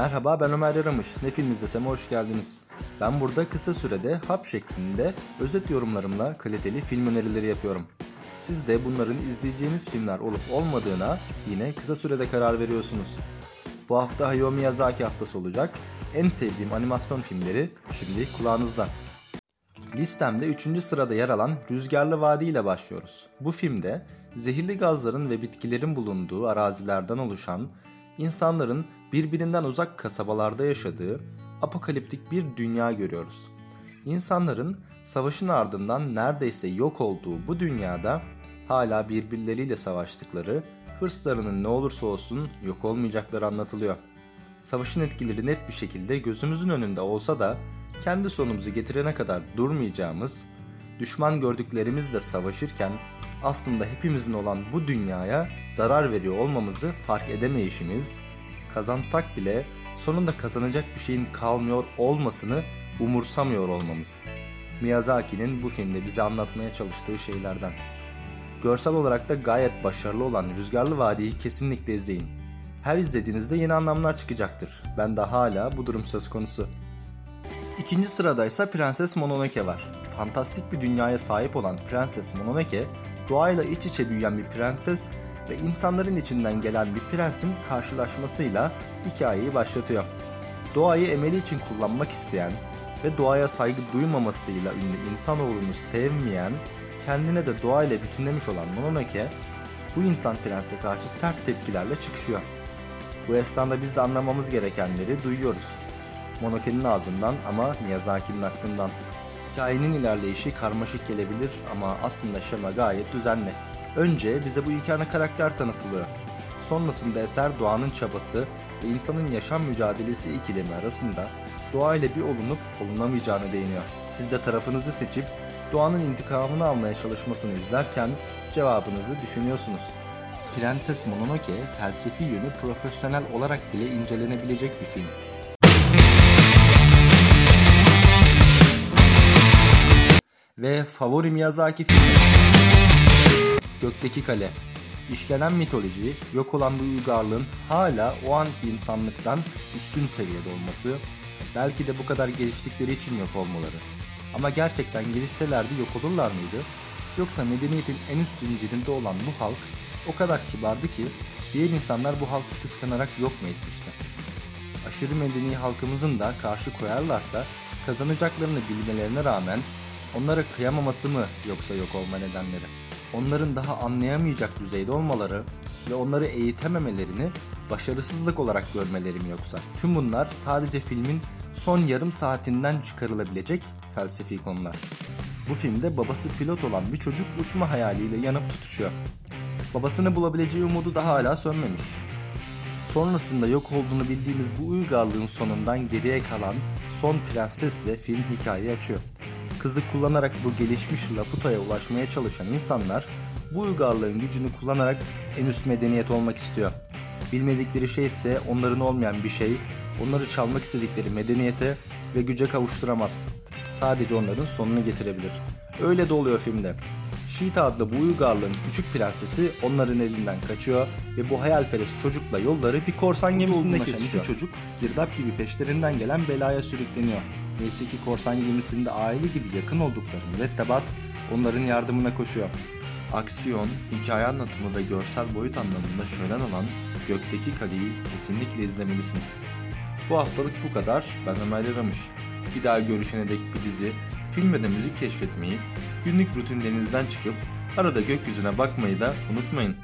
Merhaba ben Ömer Yaramış. Ne film izlesem hoş geldiniz. Ben burada kısa sürede hap şeklinde özet yorumlarımla kaliteli film önerileri yapıyorum. Siz de bunların izleyeceğiniz filmler olup olmadığına yine kısa sürede karar veriyorsunuz. Bu hafta Hayao Miyazaki haftası olacak. En sevdiğim animasyon filmleri şimdi kulağınızda. Listemde 3. sırada yer alan Rüzgarlı Vadi ile başlıyoruz. Bu filmde zehirli gazların ve bitkilerin bulunduğu arazilerden oluşan, insanların birbirinden uzak kasabalarda yaşadığı apokaliptik bir dünya görüyoruz. İnsanların savaşın ardından neredeyse yok olduğu bu dünyada hala birbirleriyle savaştıkları, hırslarının ne olursa olsun yok olmayacakları anlatılıyor. Savaşın etkileri net bir şekilde gözümüzün önünde olsa da kendi sonumuzu getirene kadar durmayacağımız, düşman gördüklerimizle savaşırken aslında hepimizin olan bu dünyaya zarar veriyor olmamızı fark edemeyişimiz, kazansak bile sonunda kazanacak bir şeyin kalmıyor olmasını umursamıyor olmamız. Miyazaki'nin bu filmde bize anlatmaya çalıştığı şeylerden. Görsel olarak da gayet başarılı olan Rüzgarlı Vadi'yi kesinlikle izleyin. Her izlediğinizde yeni anlamlar çıkacaktır. Ben de hala bu durum söz konusu. İkinci sırada ise Prenses Mononoke var. Fantastik bir dünyaya sahip olan Prenses Mononoke, doğayla iç içe büyüyen bir prenses ve insanların içinden gelen bir prensin karşılaşmasıyla hikayeyi başlatıyor. Doğayı emeli için kullanmak isteyen ve doğaya saygı duymamasıyla ünlü insanoğlunu sevmeyen, kendine de doğayla bütünlemiş olan Mononoke, bu insan prense karşı sert tepkilerle çıkışıyor. Bu esnada biz de anlamamız gerekenleri duyuyoruz. Monoke'nin ağzından ama Miyazaki'nin aklından. Hikayenin ilerleyişi karmaşık gelebilir ama aslında şema gayet düzenli. Önce bize bu iki karakter tanıtılıyor. Sonrasında eser doğanın çabası ve insanın yaşam mücadelesi ikilemi arasında doğayla bir olunup olunamayacağını değiniyor. Siz de tarafınızı seçip doğanın intikamını almaya çalışmasını izlerken cevabınızı düşünüyorsunuz. Prenses Mononoke felsefi yönü profesyonel olarak bile incelenebilecek bir film. Ve favori Miyazaki filmi Gökteki Kale İşlenen mitoloji, yok olan bu uygarlığın hala o anki insanlıktan üstün seviyede olması, belki de bu kadar geliştikleri için yok olmaları. Ama gerçekten gelişselerdi yok olurlar mıydı? Yoksa medeniyetin en üst zincirinde olan bu halk o kadar kibardı ki diğer insanlar bu halkı kıskanarak yok mu etmişti? Aşırı medeni halkımızın da karşı koyarlarsa kazanacaklarını bilmelerine rağmen onlara kıyamaması mı yoksa yok olma nedenleri? Onların daha anlayamayacak düzeyde olmaları ve onları eğitememelerini başarısızlık olarak görmeleri mi yoksa? Tüm bunlar sadece filmin son yarım saatinden çıkarılabilecek felsefi konular. Bu filmde babası pilot olan bir çocuk uçma hayaliyle yanıp tutuşuyor. Babasını bulabileceği umudu da hala sönmemiş. Sonrasında yok olduğunu bildiğimiz bu uygarlığın sonundan geriye kalan son prensesle film hikayeyi açıyor. Kızı kullanarak bu gelişmiş Laputa'ya ulaşmaya çalışan insanlar bu uygarlığın gücünü kullanarak en üst medeniyet olmak istiyor. Bilmedikleri şey ise onların olmayan bir şey, onları çalmak istedikleri medeniyete ve güce kavuşturamaz. Sadece onların sonunu getirebilir. Öyle de oluyor filmde. Sheeta adlı bu uygarlığın küçük prensesi onların elinden kaçıyor ve bu hayalperest çocukla yolları bir korsan gemisinde kesişiyor. çocuk girdap gibi peşlerinden gelen belaya sürükleniyor. Neyse ki korsan gemisinde aile gibi yakın oldukları mürettebat onların yardımına koşuyor. Aksiyon, hikaye anlatımı ve görsel boyut anlamında şölen olan Gökteki Kaleyi kesinlikle izlemelisiniz. Bu haftalık bu kadar. Ben Ömer Yaramış. Bir daha görüşene dek bir dizi, film ve de müzik keşfetmeyi, günlük rutinlerinizden çıkıp arada gökyüzüne bakmayı da unutmayın.